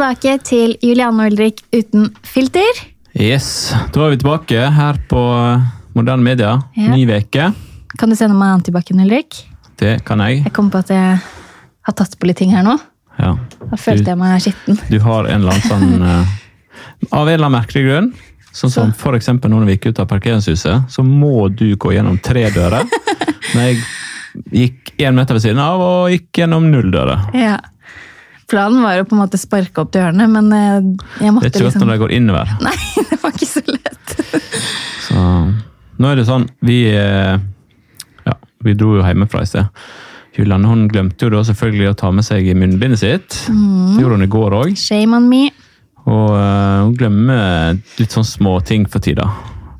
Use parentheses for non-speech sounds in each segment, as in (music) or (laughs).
Tilbake til Julianne Ulrik uten filter. Yes, Da er vi tilbake her på Moderne Media. Ja. Ny veke. Kan du sende meg antibac-en, Ulrik? Det kan jeg. Jeg kom på at jeg har tatt på litt ting her nå. Ja. Da følte jeg meg skitten. Du har en eller annen sånn (laughs) eh, Av en eller annen merkelig grunn, sånn som for eksempel når vi gikk ut av parkeringshuset, så må du gå gjennom tre dører. (laughs) Men jeg gikk én meter ved siden av og gikk gjennom null dører. Ja. Planen var jo på en måte sparke opp dørene, men eh, jeg Det måtte er ikke liksom når det går innover. (laughs) Nei, det var ikke så lett. (laughs) Så nå er det sånn Vi, eh, ja, vi dro jo hjemmefra i sted. Julianne hun glemte jo da selvfølgelig å ta med seg munnbindet sitt. Mm. Det gjorde hun i går òg. Shame on me. Og uh, hun glemmer litt sånn småting for tida.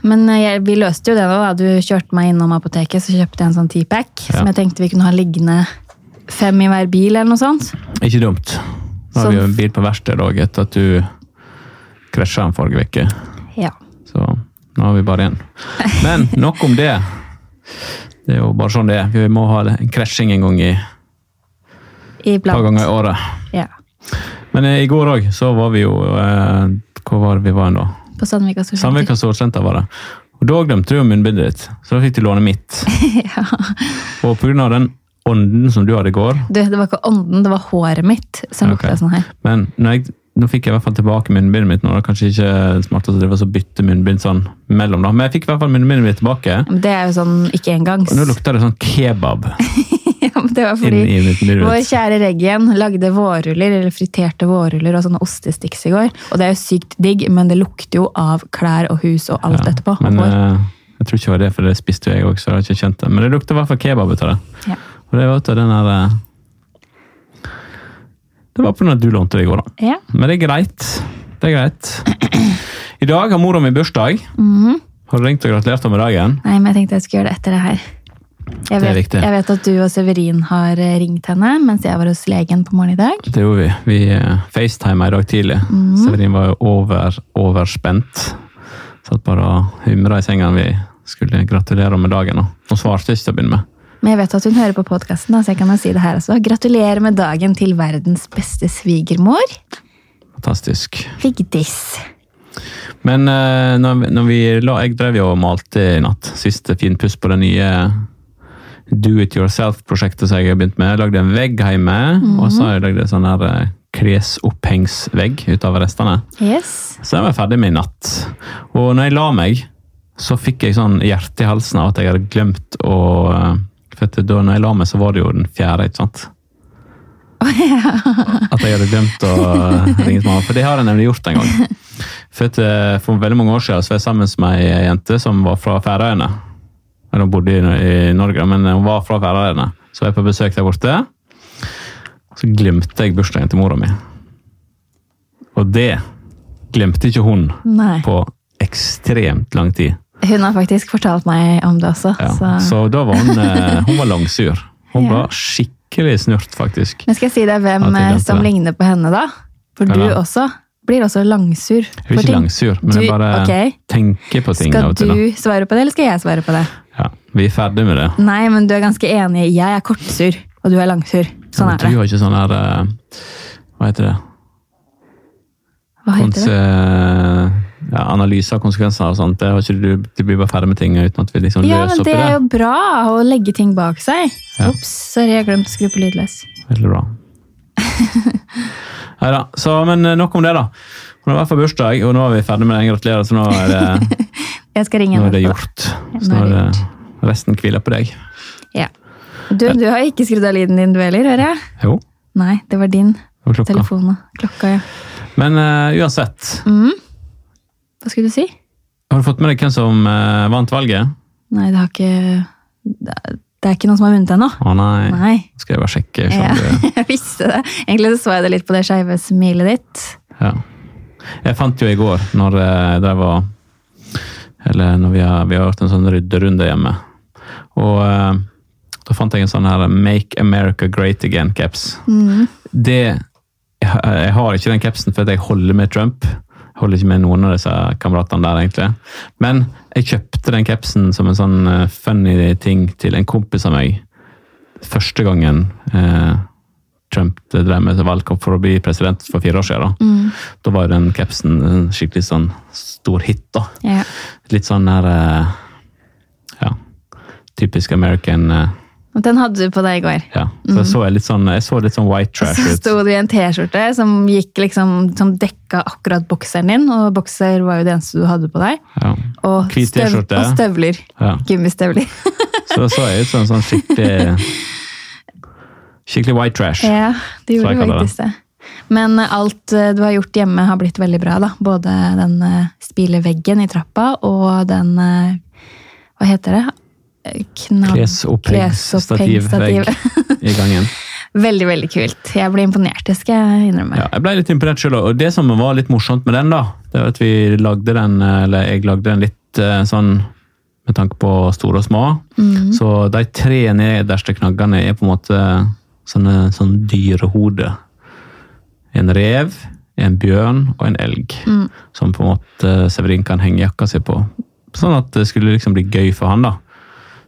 Men jeg, vi løste jo det nå. da. Du kjørte meg innom apoteket, så kjøpte jeg en sånn T-pack. Ja. Som jeg tenkte vi kunne ha liggende fem i hver bil, eller noe sånt. Ikke dumt. Nå har vi jo en bil på verksted òg, etter at du krasja den forrige uke. Ja. Så nå har vi bare én. Men nok om det. Det er jo bare sånn det er. Vi må ha en krasjing en gang i et par Iblant. ganger i året. Ja. Men eh, i går òg så var vi jo eh, Hvor var det vi var da? På Sandvika Storsenter. Sandvika Storsenter var det. Og Da glemte du munnbindet ditt, så da fikk du låne mitt. (laughs) ja. Og pga. den ånden som du hadde i går Du, det var ikke ånden, det var håret mitt som okay. lukta sånn her. Men jeg, nå fikk jeg i hvert fall tilbake munnbindet mitt. nå, Det er kanskje ikke smart å drive og bytte munnbind sånn mellom, da. Men jeg fikk i hvert fall munnbindet mitt tilbake. Det er jo sånn ikke engangs. Og nå lukter det sånn kebab (laughs) ja, men det var fordi inn, vår kjære Reggen lagde vårruller, eller friterte vårruller og sånne ostesticks i går. Og det er jo sykt digg, men det lukter jo av klær og hus og alt Ja, etterpå. Men eh, jeg tror ikke det var det, for det spiste jo jeg òg, så jeg har ikke kjent det. Men det lukter i hvert fall kebab ut av det. Ja. Og det var den her eh, Det var pga. at du lånte det i går, da. Ja. Men det er greit. Det er greit. I dag har mora mi bursdag. Mhm. Har du ringt og gratulert henne med dagen? Nei, men jeg tenkte jeg skulle gjøre det etter det her. Jeg vet, jeg vet at du og Severin har eh, ringt henne mens jeg var hos legen på morgenen i dag. Det gjorde vi. Vi uh, facetima i dag tidlig. Mhm. Severin var jo over, overspent. Satt bare og humra i senga vi skulle gratulere med dagen. Hun svarte ikke til å begynne med. Men jeg vet at hun hører på podkasten, så jeg kan si det her også. Gratulerer med dagen til verdens beste svigermor. Fantastisk. Vigdis. Men eh, når, vi- når vi la, jeg drev jo og malte i natt. Siste finpuss på det nye Do it yourself-prosjektet som jeg har begynt med. Jeg lagde en vegg hjemme, og så har jeg lagd en sånn her eh, klesopphengsvegg utover av restene. Yes. Så jeg var ferdig med i natt. Og når jeg la meg, så fikk jeg sånn hjerte i halsen av at jeg hadde glemt å eh, For da når jeg la meg, så var det jo den fjerde, ikke sant? At jeg hadde glemt å ringe til mamma. For det har jeg nemlig gjort en gang. For, at, eh, for veldig mange år siden så var jeg sammen med ei jente som var fra Færøyene. Hun bodde i, i Norge, men hun var fra Færøyene. Så var jeg på besøk der borte. Så glemte jeg bursdagen til mora mi. Og det glemte ikke hun Nei. på ekstremt lang tid. Hun har faktisk fortalt meg om det også. Ja. Så. Så da var hun, eh, (laughs) hun var langsur. Hun Ja. var skikkelig snurt, faktisk. Men skal jeg si deg hvem jeg eh, som ligner på henne, da? For du da? også blir også langsur. Hun blir ikke langsur, men Du- jeg bare okay. tenker på ting Skal du da. du svare på det, eller skal jeg svare på det? Ja, vi er ferdig med det. Nei, men du er ganske enig. Jeg er kortsur, og du er langsur. Sånn Men er du det. har ikke sånn her eh, Hva heter det? Hva heter Kons det? Ja, analyse av konsekvenser og sånt. Det har ikke du, du blir bare ferdig med ting uten at vi liksom Ja, løser opp opp det Ja, men det. er jo bra å legge ting bak seg. Ja. Ops, sorry, jeg glemte å skru på lydløs. Veldig bra. (laughs) Neida, så, men eh, nok om det, da. Hun har i hvert fall bursdag, og nå er vi ferdig med den. Gratulerer. Så nå er det, (laughs) nå er det gjort. Så nå er det resten hviler på deg. Ja. Du, du har ikke skrudd av lyden din, du heller, hører jeg? Jo, Nei, det var din det var klokka. telefon. Klokka, ja. Men uh, uansett, Mm. Hva skulle du si? har du fått med deg hvem som eh, vant valget? Nei, det har ikke Det er- det er ikke noen som har vunnet ennå. Å nei. Nei. Skal jeg bare sjekke? Ja, du- (laughs) jeg visste det. Egentlig så så jeg det litt på det skeive smilet ditt. Ja. Jeg fant jo i går, når eh, drev og Eller når vi har, vi har gjort en sånn rydderunde hjemme. Og eh, da fant jeg en sånn her Make America Great Again-caps. Mm. Det jeg, har- jeg har ikke den capsen fordi jeg holder med Trump. Holder ikke med noen av disse kameratene der, egentlig. Men jeg kjøpte den capsen som en sånn eh, funny ting til en kompis av meg første gangen eh, Trump drev med valgkamp for å bli president for fire år siden. Da, Mm. da var den capsen en skikkelig sånn stor hit. da. Yeah. Litt sånn der eh, Ja. Typisk American eh, den hadde du på deg i går. Ja. Så jeg så litt sånn, jeg så litt sånn white trash ut. Så sto du i en T-skjorte som liksom, som dekka akkurat bokseren din, og bokser var jo det eneste du hadde på deg. Ja. Og, støv, og støvler. Ja. Gummistøvler. (laughs) Så så jeg ut som sånn skikkelig Skikkelig white trash. ja, det gjorde du faktisk det. Men alt eh, du har gjort hjemme har blitt veldig bra, da. Både den spile spileveggen i trappa og den eh, Hva heter det? Eh. Klesopphengstativ i gangen. (laughs) Veldig, veldig kult. Jeg ble imponert, det skal jeg innrømme. Ja, jeg ble litt imponert selv, og det som var litt morsomt med den, da, det var at vi lagde den, eller jeg lagde den litt eh, sånn med tanke på store og små. Mm. Så de tre nederste knaggene er på en måte sånne, sånn dyrehode. En rev, en bjørn og en elg. Mm. Som på en måte Severin kan henge jakka si på. Sånn at det skulle liksom bli gøy for han, da.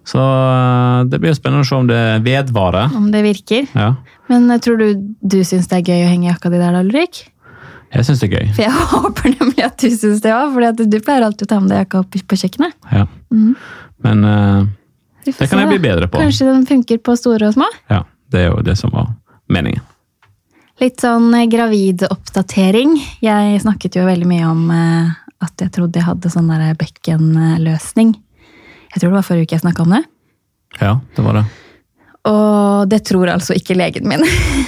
Så eh, det blir spennende å se om det vedvarer. Om det virker. Ja, Men eh, tror du du syns det er gøy å henge jakka di der, da, Ulrik? jeg syns det er gøy. For jeg (laughs) håper nemlig at du syns det òg, for du pleier alltid å ta med deg jakka opp på kjøkkenet. Ja. Mm. Men uh, det kan jeg bli bedre på. Kanskje den funker på store og små? Ja, Det er jo det som var meningen. Litt sånn gravidoppdatering. Jeg snakket jo veldig mye om at jeg trodde jeg hadde sånn der bekkenløsning. Jeg tror det var forrige uke jeg snakka om det. Ja, det var det. Og det tror altså ikke legen min.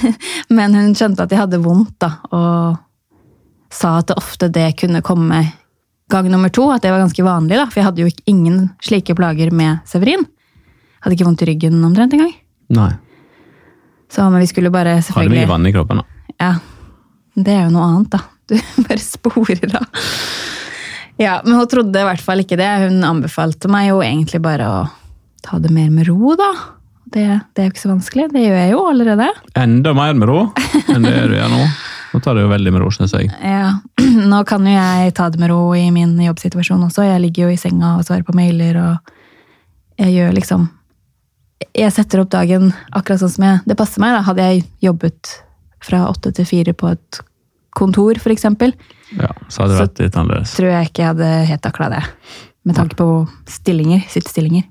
(laughs) Men hun skjønte at jeg hadde vondt, da, og sa at det ofte det kunne komme gang nummer to. At det var ganske vanlig, da, for jeg hadde jo ingen slike plager med Severin. Hadde ikke vondt i ryggen omtrent engang. Nei. Så men vi skulle bare Hadde selvfølgelig mye vann i kroppen, da. Ja, det er jo noe annet, da. (laughs) Du bare sporer av. Ja, men hun trodde i hvert fall ikke det. Hun anbefalte meg jo egentlig bare å ta det mer med ro, da. Det, det er jo ikke så vanskelig. Det gjør jeg jo allerede. Enda mer med ro enn det du gjør nå. Nå tar det jo veldig med ro, syns jeg. Ja, (clears throat) Nå kan jo jeg ta det med ro i min jobbsituasjon også. Jeg ligger jo i senga og svarer på mailer, og jeg gjør liksom Jeg setter opp dagen akkurat sånn som jeg Det passer meg, da. Hadde jeg jobbet fra åtte til fire på et kontor, for eksempel, Ja, Så hadde det vært litt annerledes. Så tror jeg ikke jeg hadde helt takla det. Med tanke på stillinger, sittestillinger.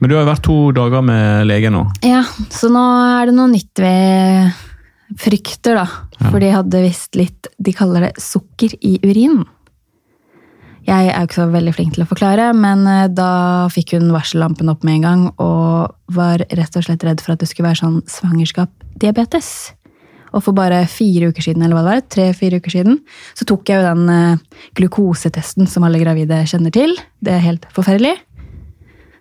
Men du har jo vært to dager med lege nå. Ja, så nå er det noe nytt ved frykter, da. Ja. For de hadde visst litt De kaller det sukker i urinen. Jeg er jo ikke så veldig flink til å forklare, men eh, da fikk hun varsellampen opp med en gang og var rett og slett redd for at det skulle være sånn svangerskap-diabetes. Og for bare fire uker siden, eller hva det var, tre-fire uker siden, så tok jeg jo den eh, glukosetesten som alle gravide kjenner til. Det er helt forferdelig.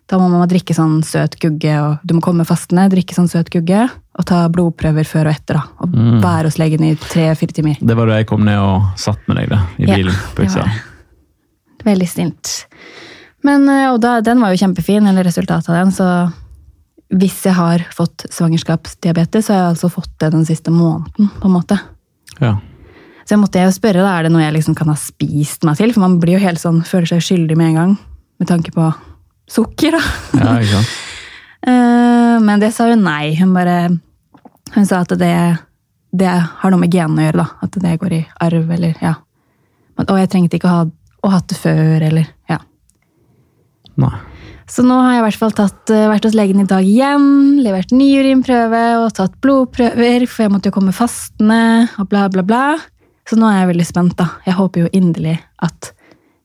Da må man drikke sånn søt gugge, og du må komme fastende, drikke sånn søt gugge, og ta blodprøver før og etter, da. Og Mm. være hos legen i tre-fire timer. Det var da jeg kom ned og satt med deg da, i Ja, bilen på det var Veldig snilt. Men, eh, og da, den var jo kjempefin, eller resultatet av den, så hvis jeg har fått svangerskapsdiabetes, så har jeg altså fått det den siste måneden, på en måte. Ja. Så jeg måtte jo spørre, da, er det noe jeg liksom kan ha spist meg til? For man blir jo helt sånn, føler seg skyldig med en gang, med tanke på sukker, da. ja, ikke sant? (laughs) Eh, Men det sa hun nei. Hun bare Hun sa at det, det har noe med genene å gjøre, da. At det går i arv, eller ja. Men, og jeg trengte ikke å ha hatt det før, eller ja. Nei. Så nå har jeg i hvert fall tatt, eh, vært hos legen i dag igjen, levert ny urinprøve og tatt blodprøver, for jeg måtte jo komme fastende og bla, bla, bla. Så nå er jeg veldig spent, da. Jeg håper jo inderlig at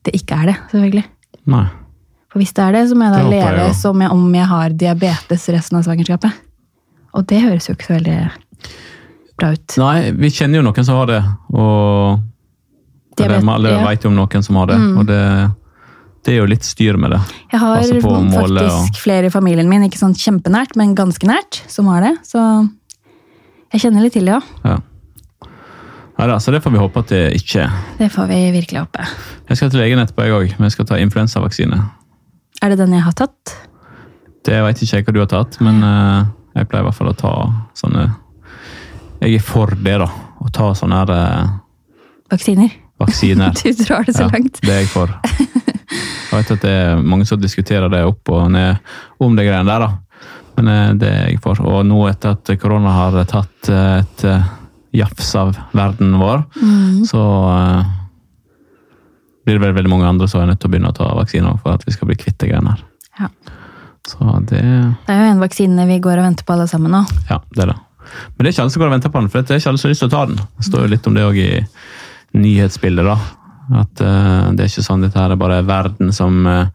det ikke er det, selvfølgelig. Nei. For hvis det er det, så må jeg da jeg leve jo. som jeg, om jeg har diabetes resten av svangerskapet. Og det høres jo ikke så veldig bra ut. Nei, vi kjenner jo noen som har det, og Diabet- eller, eller ja. veit om noen som har det, og det, det er jo litt styr med det. Jeg har måle faktisk flere i familien min, ikke sånn kjempenært, men ganske nært, som har det. Så jeg kjenner litt til det, ja. Ja. da, så det får vi håpe at det ikke Det får vi virkelig håpe. Jeg skal til legen etterpå, jeg òg, men jeg skal ta influensavaksine. Er det den jeg har tatt? Det vet ikke jeg hva du har tatt, men eh, jeg pleier i hvert fall å ta sånne Jeg er for det, da. Å ta sånne her eh, Vaksiner? vaksiner. (laughs) Du drar det så Ja, langt. det er jeg for. (laughs) Jeg vet at det er mange som diskuterer det opp og ned om det greiene der, da. Men eh, det er jeg for. Og nå etter at korona har tatt eh, et eh, jafs av verden vår, så eh, blir det vel veldig mange andre som er nødt til å begynne å ta vaksiner for at vi skal bli kvitt de greiene her. Ja. Så det Det er jo en vaksine vi går og venter på alle sammen nå. Ja, det er det. Men det er ikke alle som går og venter på den, for det er ikke alle som har lyst til å ta den. Det står jo litt om det òg i nyhetsbildet, da. At uh, det er ikke sånn dette her er bare verden som uh,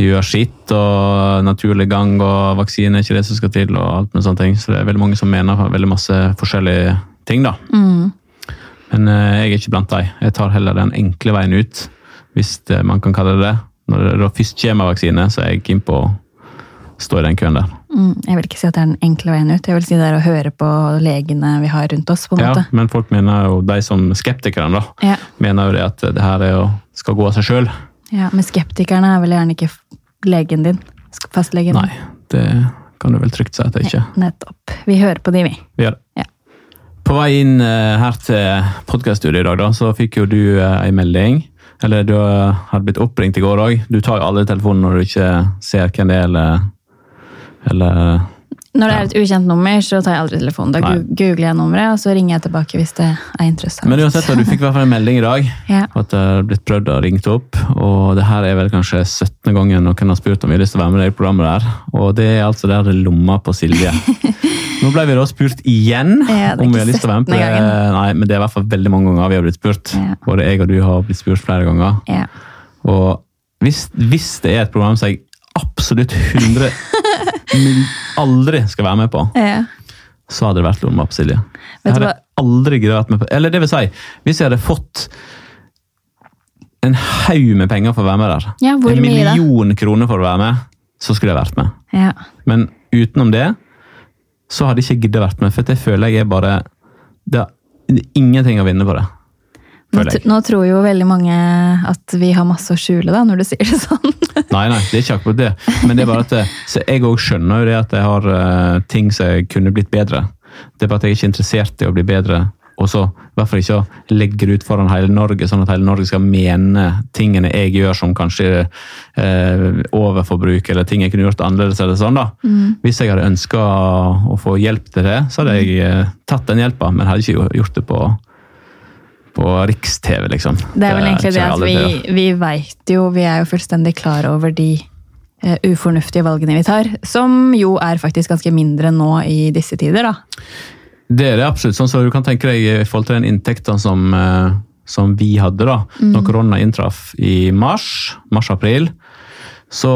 gjør sitt, og naturlig gang, og vaksine er ikke det som skal til, og alt med sånne ting. Så det er veldig mange som mener veldig masse forskjellige ting, da. Mm. Men uh, jeg er ikke blant dem. Jeg tar heller den enkle veien ut, hvis det, man kan kalle det det. Når det da først kommer vaksine, så er jeg keen på å stå i den køen der. Mm. Jeg vil ikke si at det er den enkle veien ut. Jeg vil si det er å høre på legene vi har rundt oss. på en Ja, måte. men folk mener jo, de som skeptikerne, da, Ja. mener jo det at det her er jo, skal gå av seg sjøl. Ja, Men skeptikerne er vel gjerne ikke legen din? Fastlegen? Nei, det kan du vel trygt si at det ikke er. Nettopp. Vi hører på de, vi. Vi gjør det. Ja. På vei inn eh, her til podkaststudioet i dag, da, så fikk jo du ei en melding. Eller du eh, hadde blitt oppringt i går òg. Du tar jo alle telefonene når du ikke ser hvem det er, eller, eller Når det er et ukjent nummer, så tar jeg aldri telefonen. Da Nei. googler jeg nummeret, og så ringer jeg tilbake hvis det er interessant. Men uansett, du fikk i hvert fall en melding i dag Ja. at det har blitt prøvd og ringt opp. Og det her er vel kanskje 17. gangen noen har spurt om vi har lyst til å være med i programmet der. Og det er altså der det lomma på Silje. (laughs) Nå ble vi da spurt igjen Ja, om vi har lyst til å være med på det. Nei, men det er i hvert fall veldig mange ganger vi har blitt spurt. Ja. Både jeg og du har blitt spurt flere ganger. Ja. Og hvis, hvis det er et program som jeg absolutt 100 mil- aldri skal være med på, Ja. så hadde det vært lomma på Silje. Jeg hadde aldri giddet vært med på Eller det vil si, hvis jeg hadde fått en haug med penger for å være med der, Ja, en mye million kroner for å være med, så skulle jeg vært med. ja. Men utenom det, så hadde jeg ikke giddet vært med, for det føler jeg er bare Det er ingenting å vinne på det. Nå, nå tror jo veldig mange at vi har masse å skjule, da, når du sier det sånn. (laughs) Nei, nei, det er ikke akkurat det. Men det er bare at så jeg òg skjønner jo det at jeg har uh, ting som kunne blitt bedre. Det er bare at jeg er ikke interessert i å bli bedre. Og så i hvert fall ikke å legge det ut foran hele Norge, sånn at hele Norge skal mene tingene jeg gjør som kanskje eh, overforbruk, eller ting jeg kunne gjort annerledes. eller sånn da. Hvis jeg hadde ønska å få hjelp til det, så hadde jeg eh, tatt den hjelpa, men hadde ikke gjort det på, på Riks-TV, liksom. Det er vel egentlig det at vi, vi veit jo, vi er jo fullstendig klar over de uh, ufornuftige valgene vi tar, som jo er faktisk ganske mindre nå i disse tider, da. Det er det absolutt. Sånn som du kan tenke deg i forhold til den inntekten som, uh, som vi hadde da, når korona inntraff i mars, mars-april, så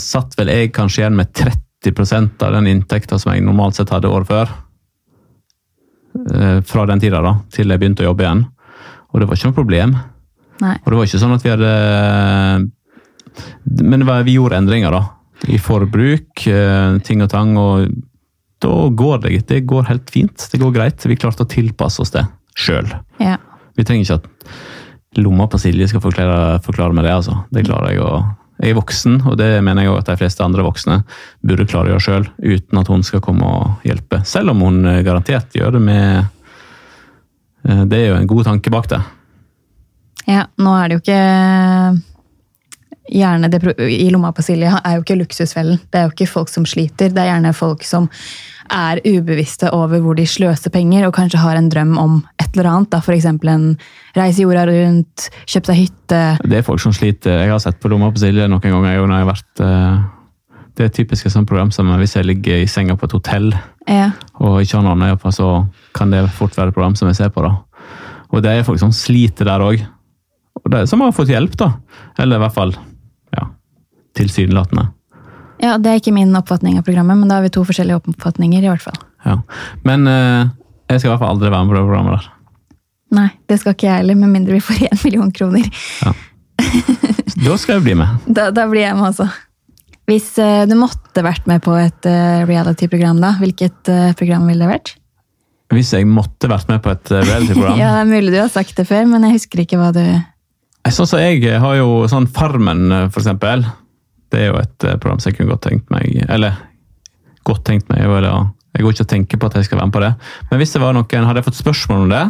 satt vel jeg kanskje igjen med 30 av den inntekten som jeg normalt sett hadde året før. Eh, Fra den tida da, til jeg begynte å jobbe igjen. Og det var ikke noe problem. Nei. Og det var ikke sånn at vi hadde Men var, vi gjorde endringer, da. I forbruk, eh, ting og tang. Og da går det Det går helt fint. Det går greit. Vi klarte å tilpasse oss det sjøl. Ja. Vi trenger ikke at lomma på Silje skal forklare, forklare meg det, altså. Det klarer jeg å Jeg er voksen, og det mener jeg også at de fleste andre voksne burde klare å gjøre sjøl, uten at hun skal komme og hjelpe. Selv om hun eh, garantert gjør det med Det er jo en god tanke bak det. ja, nå er det jo ikke Gjerne det i lomma på Silje er jo ikke luksusfellen. Det er jo ikke folk som sliter, det er gjerne folk som er ubevisste over hvor de sløser penger, og kanskje har en drøm om et eller annet. da, F.eks. en reise jorda rundt, kjøpe seg hytte. Det er folk som sliter. Jeg har sett på Lomma på Silje noen ganger. når jeg har vært, eh, det er typisk et sånt program som hvis jeg ligger i senga på et hotell Ja, og ikke har noe annet å gjøre på, så kan det fort være et program som jeg ser på. da. Og det er folk som sliter der òg. Som har fått hjelp, da. Eller i hvert fall ja, tilsynelatende. ja, det er ikke min oppfatning av programmet, men da har vi to forskjellige oppfatninger, i hvert fall. Ja. Men eh, jeg skal i hvert fall aldri være med på det programmet der. Nei, det skal ikke jeg heller, med mindre vi får én million kroner. Ja. (laughs) Da skal jeg bli med. Da, da blir jeg med også. Hvis eh, du måtte vært med på et eh, reality-program, da, hvilket eh, program ville det vært? Hvis jeg måtte vært med på et reality-program (laughs) Ja, det er mulig du har sagt det før, men jeg husker ikke hva du Sånn som jeg har jo sånn Farmen, for eksempel. Det er jo et program som jeg kunne godt tenkt meg Eller godt tenkt meg. Eller, jeg går ikke og tenker på at jeg skal være med på det. Men hvis det var noen, hadde jeg fått spørsmål om det,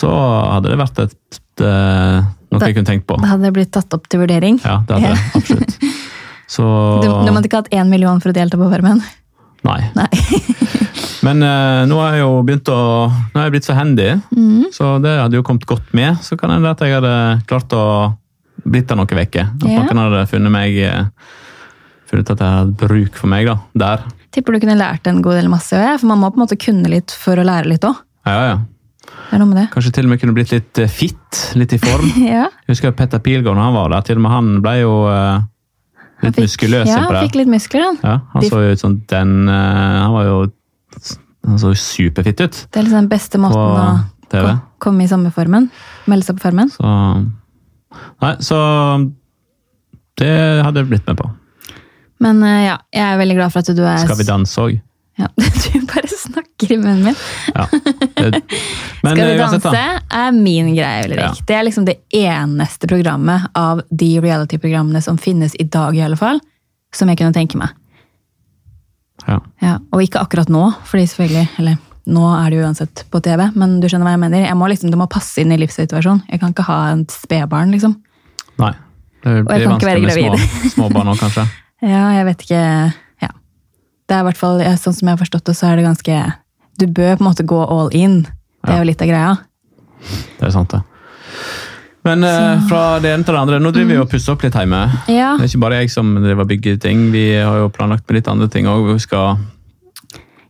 så hadde det vært et, et, noe Da- jeg kunne tenkt på. Det hadde blitt tatt opp til vurdering. Ja, det hadde Ja. det. (laughs) Absolutt. Så Du, du måtte ikke hatt én million for å delta på Farmen? Nei. Nei. (laughs) Men uh, nå har jeg jo begynt å Nå har jeg blitt så handy, mm. så det hadde jo kommet godt med. Så kan hende at jeg hadde klart å blitt der noen uker. At Ja. noen hadde funnet meg eh, Funnet at jeg hadde bruk for meg da, der. Tipper du kunne lært en god del masse, ja, for man må på en måte kunne litt for å lære litt òg. Ja, ja. Kanskje til og med kunne blitt litt eh, fit, litt i form. (laughs) Ja, Jeg husker Petter Pilgaard når han var der. Til og med han ble jo han litt fikk- muskuløs Ja, han fikk litt muskler, han. Ja, han så jo ut som den eh, Han var jo han så superfitt ut Det er liksom den beste på måten å TV. komme i samme formen. Melde seg på Farmen. Så Nei, så Det hadde jeg blitt med på. Men eh, ja, jeg er veldig glad for at du er Skal vi danse òg? Ja, (laughs) du bare snakker i munnen min. Ja. (laughs) Men Skal vi eh, uansett, danse da. er min greie, Ulrik. Ja. Det er liksom det eneste programmet av de reality-programmene som finnes i dag, i alle fall, som jeg kunne tenke meg. Ja. Ja, og ikke akkurat nå, fordi selvfølgelig Eller nå er det jo uansett på TV, men du skjønner hva jeg mener. Jeg må liksom, Det må passe inn i livssituasjonen. Jeg kan ikke ha en spedbarn, liksom. Nei. Det blir vanskelig med små, små barn òg, kanskje. (laughs) Ja, jeg vet ikke. Det er i hvert fall, Sånn som jeg har forstått det, så er det ganske Du bør på en måte gå all in. Det er jo litt av greia. Det er sant, det. Men eh, fra det ene til det andre. Nå driver vi og pusser opp litt hjemme. Ja, Det er ikke bare jeg som driver og bygger ting. Vi har jo planlagt med litt andre ting òg. Vi skal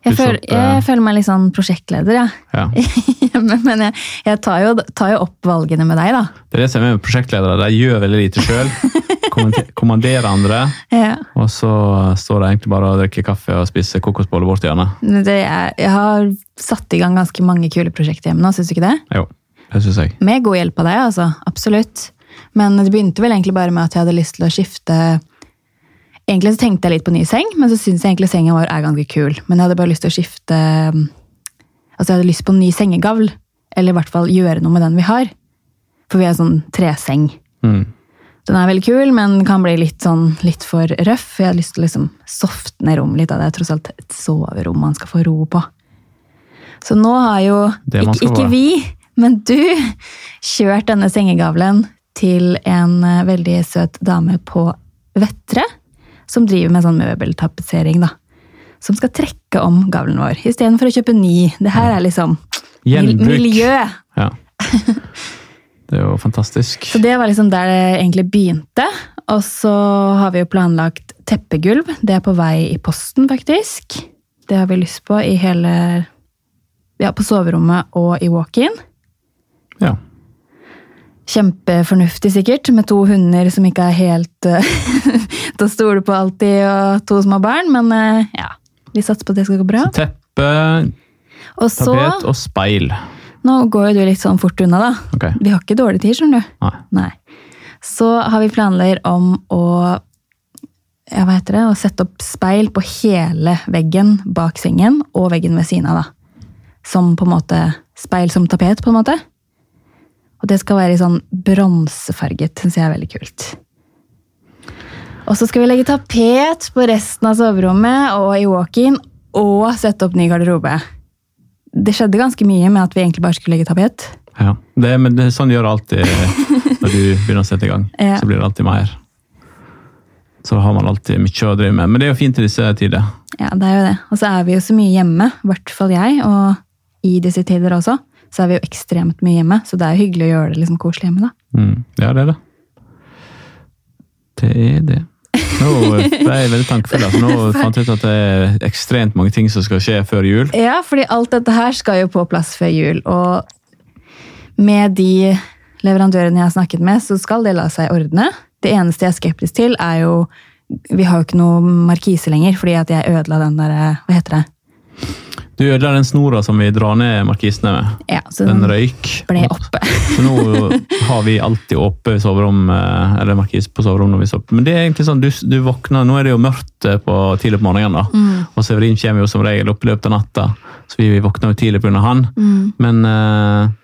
jeg, eh, jeg føler meg litt sånn prosjektleder, ja. Ja. (laughs) men men jeg, jeg tar, jo, tar jo opp valgene med deg, da. Det er det som er med prosjektledere. De gjør veldig lite sjøl. (laughs) Kommanderer andre. Ja. Og så står de egentlig bare og drikker kaffe og spiser kokosboller borti hjørnet. Jeg har satt i gang ganske mange kule prosjekter hjemme nå, syns du ikke det? Jo, det syns jeg. Med god hjelp av deg, altså. Absolutt. Men det begynte vel egentlig bare med at jeg hadde lyst til å skifte Egentlig så tenkte jeg litt på ny seng, men så syns jeg egentlig senga vår er ganske kul. Men jeg hadde bare lyst til å skifte Altså, jeg hadde lyst på en ny sengegavl. Eller i hvert fall gjøre noe med den vi har. For vi har sånn treseng. Mm. Den er veldig kul, men kan bli litt sånn litt for røff. Jeg har lyst til å liksom softne rommet litt. da. Det er tross alt et soverom man skal få ro på. Så nå har jo ikke, ikke vi, men du, kjørt denne sengegavlen til en eh, veldig søt dame på Vettre, som driver med sånn møbeltapetsering, da. Som skal trekke om gavlen vår, istedenfor å kjøpe ny. Det her er liksom Gjenbruk. miljø. Ja. (laughs) Det er jo fantastisk. Så det var liksom der det egentlig begynte. Og så har vi jo planlagt teppegulv. Det er på vei i posten, faktisk. Det har vi lyst på i hele Ja, på soverommet og i walk-in. Ja. Kjempefornuftig sikkert, med to hunder som ikke er helt eh, (laughs) til å stole på alltid, og to små barn. Men eh, ja, vi satser på at det skal gå bra. Teppe, Og så tapet og speil. Nå går jo du litt sånn fort unna, da. Okay. Vi har ikke dårlig tid, skjønner du. Nei. Nei. Så har vi planer om å ja, hva heter det, å sette opp speil på hele veggen bak sengen og veggen ved siden av. da. Som på en måte speil som tapet, på en måte. Og det skal være i sånn bronsefarget, syns jeg er veldig kult. Og så skal vi legge tapet på resten av soverommet og i walk-in, og sette opp ny garderobe. Det skjedde ganske mye med at vi egentlig bare skulle legge tapet. Ja. Det, men det, sånn gjør det alltid når du begynner å sette i gang. (laughs) Ja. Så blir det alltid mer. Så har man alltid mye å drive med. Men det er jo fint i disse tider. Ja, det er jo det. Og så er vi jo så mye hjemme, i hvert fall jeg, og i disse tider også, så er vi jo ekstremt mye hjemme, så det er jo hyggelig å gjøre det liksom koselig hjemme, da. Mm. Ja, det er det. Det er det. Nå ble (laughs) jeg veldig tankefull. Altså. Nå fant jeg ut at det er ekstremt mange ting som skal skje før jul. Ja, fordi alt dette her skal jo på plass før jul, og med de leverandørene jeg har snakket med, så skal det la seg ordne. Det eneste jeg er skeptisk til, er jo Vi har jo ikke noe markise lenger, fordi at jeg ødela den der Hva heter det? Du ødela den snora som vi drar ned markisene med. Ja, så Den den røyk. ble oppe. (laughs) Så nå har vi alltid oppe soverom, eh, eller markis på soverommet når vi sover. Men det er egentlig sånn, du, du våkner, nå er det jo mørkt eh, på tidlig på morgenen da. Mm. Og Severin kommer jo som regel opp i løpet av natta, så vi våkner jo tidlig av han. Mm. Men, eh,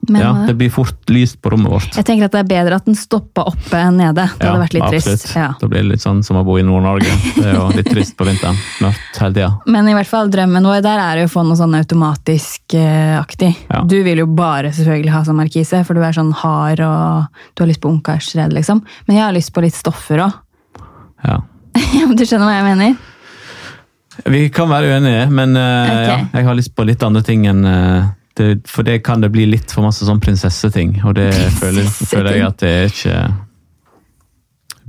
Men ja, eh, det blir fort lyst på rommet vårt. jeg tenker at det er bedre at den stoppa oppe enn nede. Det hadde vært litt absolutt. trist. Ja. Da blir det litt sånn som å bo i Nord-Norge. Det er jo litt trist på vinteren. Mørkt hele tida. Men i hvert fall drømmen vår der er jo å få noe sånn automatisk-aktig. Ja. Du vil jo bare selvfølgelig ha sånn markise, for du er sånn hard og du har lyst på ungkarsred, liksom. Men jeg har lyst på litt stoffer òg. Ja. (laughs) du skjønner hva jeg mener? Vi kan være uenige, men uh, okay. ja, jeg har lyst på litt andre ting enn eh, det, For det kan det bli litt for masse sånn prinsesseting, og det (laughs) føler, føler jeg at det er ikke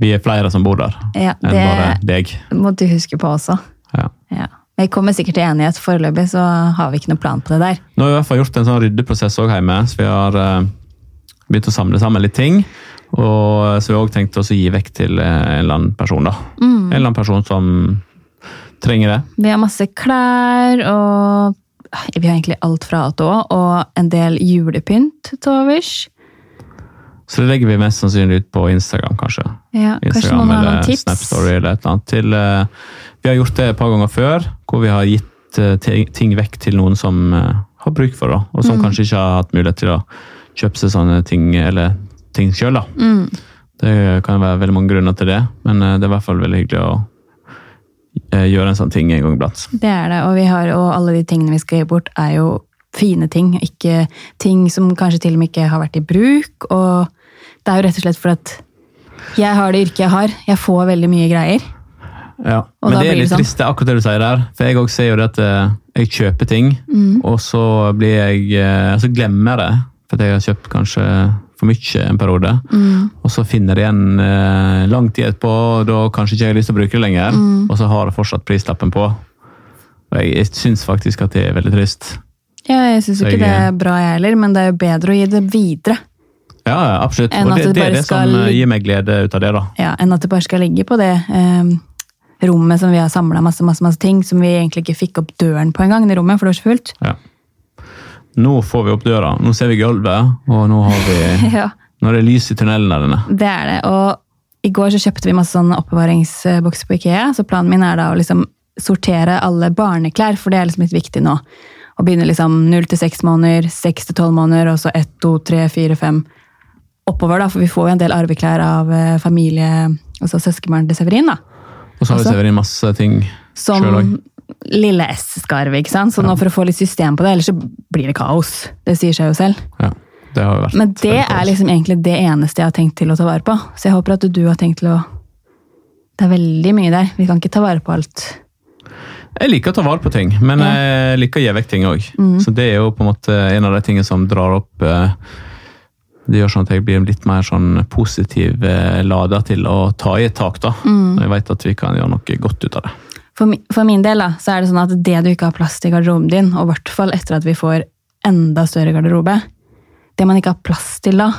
Vi er flere som bor der, Ja, enn bare deg. det må du huske på også. Ja. Ja. Vi kommer sikkert til enighet. Foreløpig så har vi ikke noe plan på det der. Nå har vi i hvert fall gjort en sånn ryddeprosess også hjemme, så vi har eh, begynt å samle sammen litt ting. Og så vi òg tenkt oss å gi vekk til eh, en eller annen person. da. Mm. En eller annen person som trenger det. Vi har masse klær og Vi har egentlig alt fra A til Å, og en del julepynt til overs. Så det legger vi mest sannsynlig ut på Instagram, kanskje. Ja, kanskje Instagram noen har eller noen tips? Snapstory eller et eller annet. Til, uh, vi har gjort det et par ganger før, hvor vi har gitt uh, ting, ting vekk til noen som uh, har bruk for det, og som Mm. kanskje ikke har hatt mulighet til å kjøpe seg sånne ting eller ting sjøl. Mm. Det kan være veldig mange grunner til det, men det er i hvert fall veldig hyggelig å gjøre en sånn ting en gang iblant. Det er det, og, vi har, og alle de tingene vi skal gi bort, er jo fine ting. Ikke ting som kanskje til og med ikke har vært i bruk. Og det er jo rett og slett fordi at jeg har det yrket jeg har. Jeg får veldig mye greier. Ja, Og Men det er litt sånn. trist, det er akkurat det du sier der. For jeg også ser jo det at eh, jeg kjøper ting, Mm. og så blir jeg eh, Så glemmer jeg det. For jeg har kjøpt kanskje for mye en periode. Mm. Og så finner jeg igjen eh, lang tid etterpå, og da kanskje ikke jeg har lyst til å bruke det lenger. Mm. Og så har jeg fortsatt prislappen på. Og jeg, jeg syns faktisk at det er veldig trist. Ja, jeg syns ikke jeg- det er bra, jeg heller, men det er jo bedre å gi det videre. Ja, absolutt. Og det, det det er det som skal- eh, gir meg glede ut av det, da. Ja, enn at det bare skal ligge på det eh, rommet som vi har samla masse, masse, masse ting, som vi egentlig ikke fikk opp døren på engang, det rommet, for det var så fullt. Ja. Nå får vi opp døra, nå ser vi gulvet, og nå, har vi, (laughs) Ja, nå er det lys i tunnelen der inne. det er det. Og i går så kjøpte vi masse sånne oppbevaringsbokser på Ikea, så planen min er da å liksom sortere alle barneklær, for det er liksom litt viktig nå. Å begynne liksom 0 til 6 måneder, 6 til 12 måneder, og så 1, 2, 3, 4, 5 oppover, da, for vi får jo en del arveklær av eh, familie, altså søskenbarnet til Severin, da. Og så har Altså? Severin masse ting sjøl òg. Lille S-skarve, ikke sant? Så nå for å få litt system på det, ellers så blir det kaos. Det sier seg jo selv. Ja, det Men det er liksom egentlig det eneste jeg har tenkt til å ta vare på. Så jeg håper at du har tenkt til å Det er veldig mye der. Vi kan ikke ta vare på alt. Jeg liker å ta vare på ting, men Ja. jeg liker å gi vekk ting òg. Mm. Så det er jo på en måte en av de tingene som drar opp eh, Det gjør sånn at jeg blir litt mer sånn positiv eh, lada til å ta i et tak, da. Mm. Jeg vet at vi kan gjøre noe godt ut av det. For, for min del da, så er det sånn at det du ikke har plass til i garderoben din, og i hvert fall etter at vi får enda større garderobe, det man ikke har plass til da,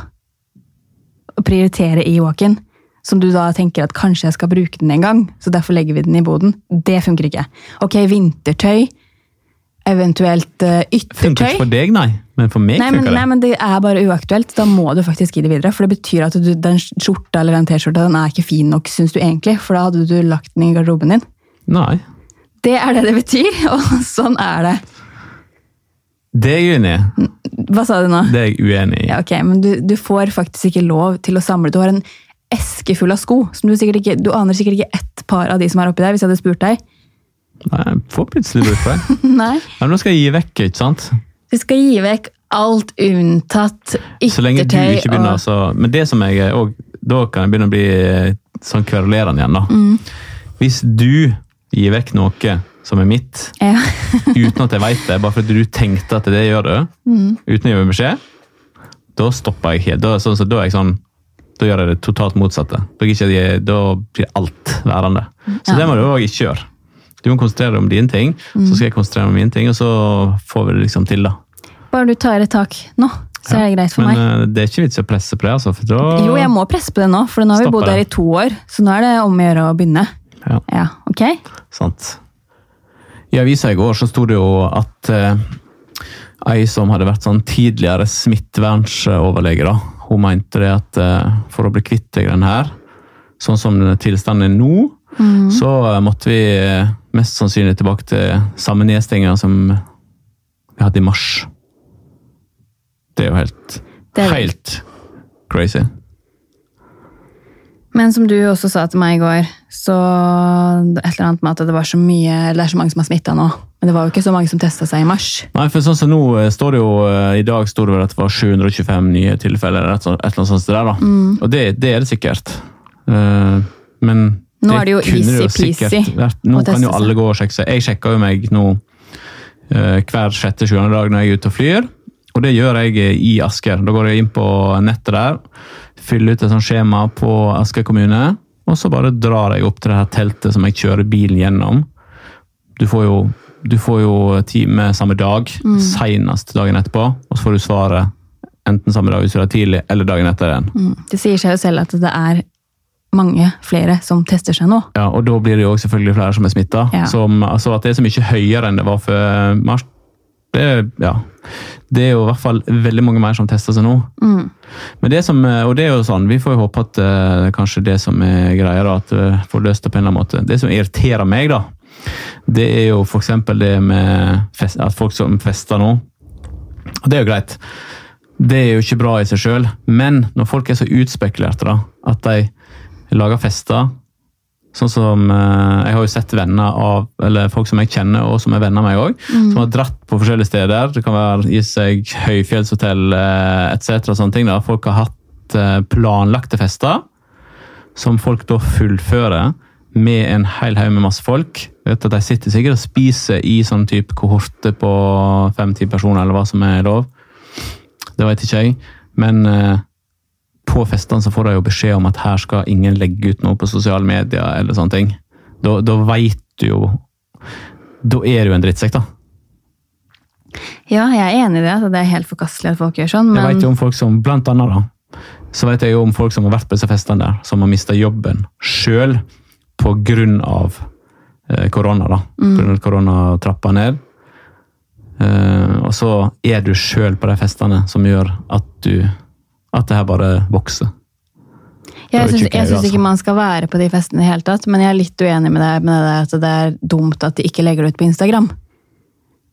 å prioritere i walk-in, som du da tenker at kanskje jeg skal bruke den en gang, så derfor legger vi den i boden, det funker ikke. Ok, vintertøy, eventuelt uh, Funker ikke for deg, nei, men for meg Nei men, funker nei, det. men det er bare uaktuelt. Da må du faktisk gi det videre. For det betyr at du, den skjorta eller den T-skjorta den er ikke fin nok, syns du egentlig. For da hadde du lagt den i garderoben din. Nei. Det er det det betyr, (laughs) og sånn er det. Det er jeg uenig i. Hva sa du nå? Det er jeg uenig i. Ja, ok, men du, du får faktisk ikke lov til å samle. Du har en eske full av sko. som Du sikkert ikke, du aner sikkert ikke ett par av de som er oppi der, hvis jeg hadde spurt deg. Nei, jeg får plutselig bruk for det. Nei. Ja, men nå skal jeg gi vekk, ikke sant? Du skal gi vekk alt unntatt yttertøy. Så lenge du ikke begynner og... altså, Men det som jeg og, Da kan jeg begynne å bli eh, sånn kverulerende igjen, da. Mm. Hvis du gir vekk noe som er mitt, Ja. (laughs) uten at jeg vet det, bare fordi du tenkte at det gjør du, Mm. uten å gi meg beskjed, da stopper jeg helt. Da, er sånn, så, da jeg sånn da gjør jeg det totalt motsatte. Da, jeg, da blir alt værende. Så Ja. det må du òg ikke gjøre. Du må konsentrere deg om dine ting, Mm. så skal jeg konsentrere meg om mine ting, og så får vi det liksom til, da. Bare du tar et tak nå, så er det greit for Men meg. Men det er ikke vits å presse på det, altså. Da Jo, jeg må presse på det nå, for nå har vi bodd her i to år. Så nå er det om å gjøre å begynne. Ja. Ja, ok? Sant. I avisa i går så sto det jo at eh, ei som hadde vært sånn tidligere smittevernsoverlege, da, hun mente det at eh, for å bli kvitt de greiene her, sånn som tilstanden er nå, så eh, måtte vi eh, mest sannsynlig tilbake til samme nedstenginga som vi hadde i mars. Det er jo helt, Det er- helt crazy. Men som du også sa til meg i går, så et eller annet med at det var så mye, eller det er så mange som har smitta nå. Men det var jo ikke så mange som testa seg i mars. Nei, for sånn som nå eh, står det jo eh, I dag står det vel at det var 725 nye tilfeller, eller et, eller annet sånt der, da. Og det, det er det sikkert. Eh, Men Nå er det jo easy-peasy Nå kan jo alle gå og sjekke seg. Jeg sjekker jo meg nå eh, hver sjette-sjuende dag når jeg er ute og flyr. Og det gjør jeg i Asker. Da går jeg inn på nettet der, fyller ut et sånt skjema på Asker kommune, og så bare drar jeg opp til det her teltet som jeg kjører bilen gjennom. Du får jo, du får jo time samme dag, senest dagen etterpå, og så får du svaret enten samme dag hvis du er tidlig, eller dagen etter igjen. Mm. Det sier seg jo selv at det er mange flere som tester seg nå. Ja, og da blir det jo selvfølgelig flere som er smitta. Ja. Altså at det er så mye høyere enn det var før mars, det, ja. det er jo i hvert fall veldig mange mer som tester seg nå. Mm. Men det som, og det er jo sånn, vi får jo håpe at uh, kanskje det som er greia, da, at vi får løst det på en eller annen måte. Det som irriterer meg, da, det er jo eksempel det med fest, at folk som fester nå. Og det er jo greit. Det er jo ikke bra i seg sjøl, men når folk er så utspekulerte, da, at de lager fester Sånn som eh, Jeg har jo sett venner av, eller folk som jeg kjenner, og som er venner av meg òg, som har dratt på forskjellige steder. Det kan være gi seg høyfjellshotell eh, etc. Sånne ting, da. Folk har hatt eh, planlagte fester, som folk da fullfører med en hel haug med masse folk. Vet at De sitter sikkert og spiser i sånn type kohorte på fem-ti personer, eller hva som er lov. Det vet ikke jeg. Men på festene så får de jo beskjed om at her skal ingen legge ut noe på sosiale medier. eller sånne ting. Da, da veit du jo Da er du en drittsekk, da. Ja, jeg er enig i det, at det er helt forkastelig at folk gjør sånn, Jeg men vet jo om folk som, blant annet da, så vet jeg jo om folk som har vært på disse festene der, som har mista jobben sjøl av eh, korona. da. På grunn av at korona trappa ned. Uh, og så er du sjøl på de festene som gjør at du at det her bare vokser. jeg syns, ikke altså. ikke man skal være på de festene i det hele tatt, men jeg er litt uenig med deg med det at det er dumt at de ikke legger det ut på Instagram.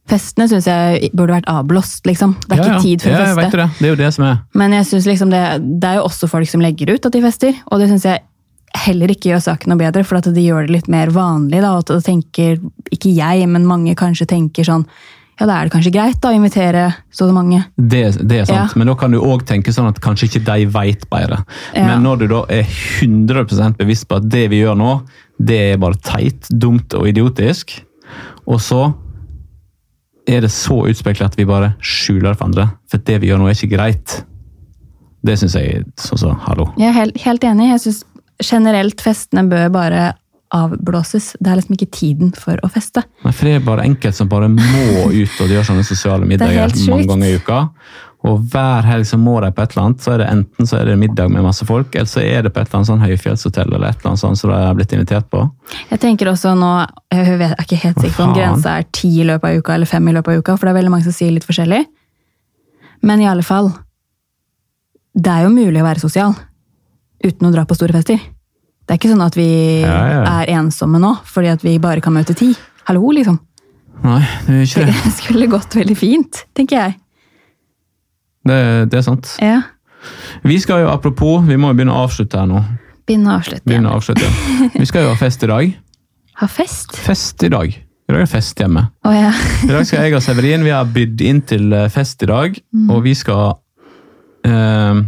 Festene syns jeg burde vært avblåst, liksom. Det er Ja, ja. ikke tid for ja, å jeg vet det. Det er jo det som er Men jeg synes liksom det, det er jo også folk som legger ut at de fester, og det syns jeg heller ikke gjør saken noe bedre, for at de gjør det litt mer vanlig. da, og at tenker, Ikke jeg, men mange kanskje tenker sånn Ja, da er det kanskje greit da, å invitere så mange. Det, det er sant, Ja. men da kan du òg tenke sånn at kanskje ikke de veit bedre. Ja. Men når du da er 100 bevisst på at det vi gjør nå, det er bare teit, dumt og idiotisk, og så er det så utspekla at vi bare skjuler det for andre, for det vi gjør nå er ikke greit. Det syns jeg er sånn så, hallo. Jeg er helt, helt enig. Jeg syns generelt festene bør bare avblåses. Det er liksom ikke tiden for å feste. Nei, for det er bare enkelt som bare må ut og gjøre sånne sosiale middager mange ganger i uka. Og hver helg så må de på et eller annet, så er det enten så er det middag med masse folk, eller så er det på et eller annet sånn høyfjellshotell eller et eller annet sånt som de har blitt invitert på. Jeg tenker også nå, jeg er ikke helt sikker på om grensa er ti i løpet av uka eller fem i løpet av uka, for det er veldig mange som sier litt forskjellig. Men i alle fall, det er jo mulig å være sosial uten å dra på store fester. Det er ikke sånn at vi Ja, ja. er ensomme nå, fordi at vi bare kan møte ti. Hallo, liksom. Nei, det er ikke (laughs) det. Det skulle gått veldig fint, tenker jeg. Det, det er sant. Ja. Vi skal jo, apropos, vi må jo begynne å avslutte her nå. Begynne å avslutte Begynne å avslutte. ja. Vi skal jo ha fest i dag. Ha fest? Fest i dag. I dag er det fest hjemme. Å ja. I dag skal jeg og Severin vi har bydd inn til eh, fest i dag, og vi skal eh,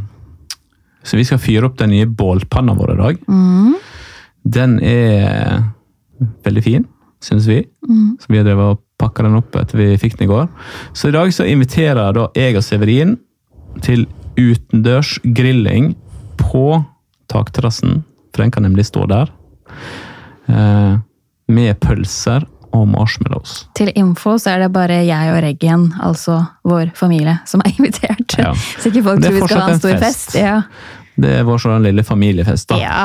Så vi skal fyre opp den nye bålpanna vår i dag. Mm. Den er veldig fin, syns vi. Så vi har drevet og pakka den opp etter vi fikk den i går. Så i dag så inviterer da jeg og Severin til utendørs grilling på takterrassen, for den kan nemlig stå der. Eh, med pølser og marshmallows. Til info så er det bare jeg og Reggen, altså vår familie, som er (laughs) invitert. Ja. Så ikke folk tror vi skal ha en stor fest. fest. Ja. Det er vår sånn lille familiefest, da. ja.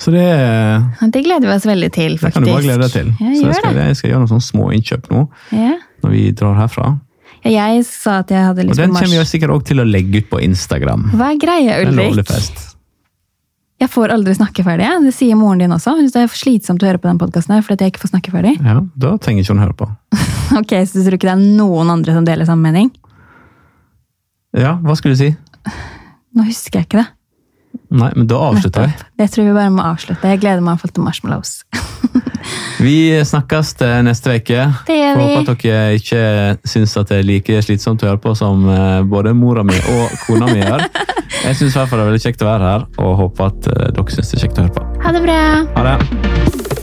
Så det, Det gleder vi oss veldig til, det kan du bare glede deg til. Ja, så jeg skal, jeg skal gjøre noen sånne små innkjøp nå, Ja. når vi drar herfra. Ja, Jeg sa at jeg hadde Og den kommer vi sikkert også til å legge ut på Instagram. Hva er greia, er Ulrik? Jeg får aldri snakke ferdig. Det sier moren din også. Det er slitsomt å høre på den podkasten fordi jeg ikke får snakke ferdig. Ja, da trenger ikke hun høre på. (laughs) Ok, Så du tror ikke det er noen andre som deler samme mening? Ja, hva skulle du si? Nå husker jeg ikke det. Nei, men da avslutter jeg. Jeg tror vi bare må avslutte. Jeg gleder meg til marshmallows. (laughs) Vi snakkes til neste uke. Håper at dere ikke syns at det er like slitsomt å høre på som eh, både mora mi og kona mi gjør. Jeg syns i hvert fall det er veldig kjekt å være her, og håper at eh, dere syns det er kjekt å høre på. Ha det bra! Ha det.